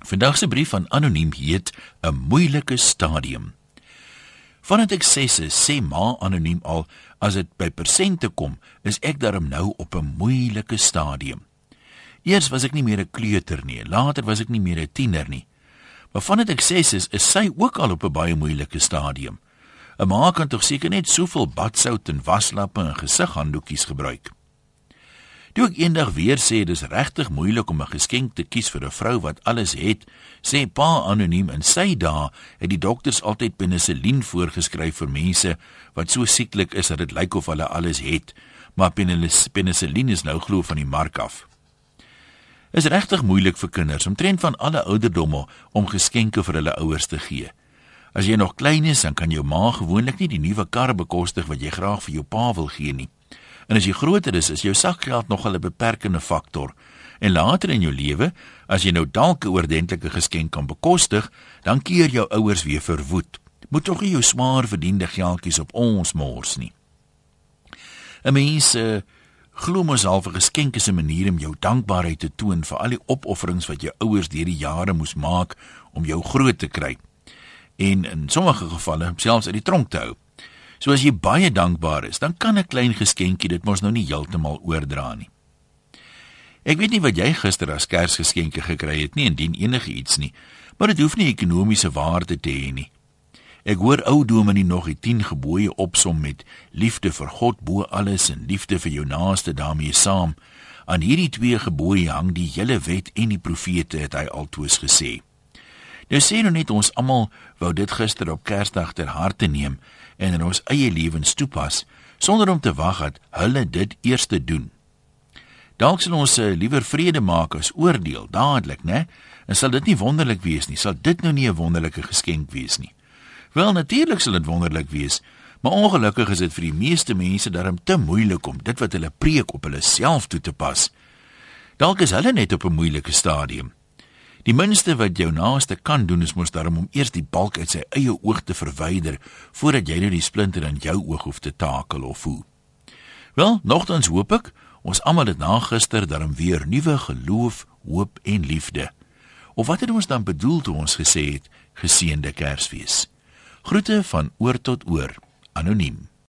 Vandag se brief van anoniem heet 'n moeilike stadium. Vandat ek 6 is, sê ma anoniem al, as dit by persente kom, is ek darm nou op 'n moeilike stadium. Eers was ek nie meer 'n kleuter nie, later was ek nie meer 'n tiener nie. Maar vandat ek 6 is, is sy ook al op 'n baie moeilike stadium. 'n Ma kan tog seker net soveel badsout en waslappe en gesighanddoekies gebruik. Toe ek eendag weer sê dis regtig moeilik om 'n geskenk te kies vir 'n vrou wat alles het, sê pa anoniem in sy dae het die dokters altyd penicillin voorgeskryf vir mense wat so sieklik is dat dit lyk of hulle alles het, maar penicillin is nou glo van die mark af. Is regtig moeilik vir kinders omtrent van alle ouderdomme om geskenke vir hulle ouers te gee. As jy nog klein is, dan kan jou ma gewoonlik nie die nuwe kar bekostig wat jy graag vir jou pa wil gee nie. En as jy groter is, is jou sakgeld nogal 'n beperkende faktor. En later in jou lewe, as jy nou dalk 'n oordentlike geskenk kan bekostig, dan keer jou ouers weer verwoed. Moet tog nie jou smaar verdiende geldjies op ons mors nie. 'n Mens uh, glo mos al vir geskenke is 'n manier om jou dankbaarheid te toon vir al die opofferings wat jou ouers deur die jare moes maak om jou groot te kry. En in sommige gevalle selfs uit die tronk te hou. So as jy baie dankbaar is, dan kan 'n klein geskenkie dit mos nou nie heeltemal oordra nie. Ek weet nie wat jy gister as Kersgeskenke gekry het nie, indien enige iets nie, maar dit hoef nie ekonomiese waarde te hê nie. Ek hoor ou dominee nog die 10 gebooie opsom met liefde vir God bo alles en liefde vir jou naaste daarmee saam. Aan hierdie twee gebooie hang die hele wet en die profete het hy altoos gesê. Nou sê nou net ons almal wou dit gister op Kersdag ter harte neem en in ons eie lewens toepas sonder om te wag dat hulle dit eers te doen. Dalk sal ons uh, liewer vrede maak as oordeel dadelik, né? En sal dit nie wonderlik wees nie? Sal dit nou nie 'n wonderlike geskenk wees nie? Wel natuurlik sal dit wonderlik wees, maar ongelukkig is dit vir die meeste mense darm te moeilik om dit wat hulle preek op hulle self toe te pas. Dalk is hulle net op 'n moeilike stadium. Die minste wat jou naaste kan doen is mos daarom om eers die balk uit sy eie oog te verwyder voordat jy nou die splinter in jou oog hoef te takel of voel. Wel, nogtans hoop ek ons almal het na gister daarom weer nuwe geloof, hoop en liefde. Of wat het ons dan bedoel toe ons gesê het geseënde Kersfees? Groete van oor tot oor. Anoniem.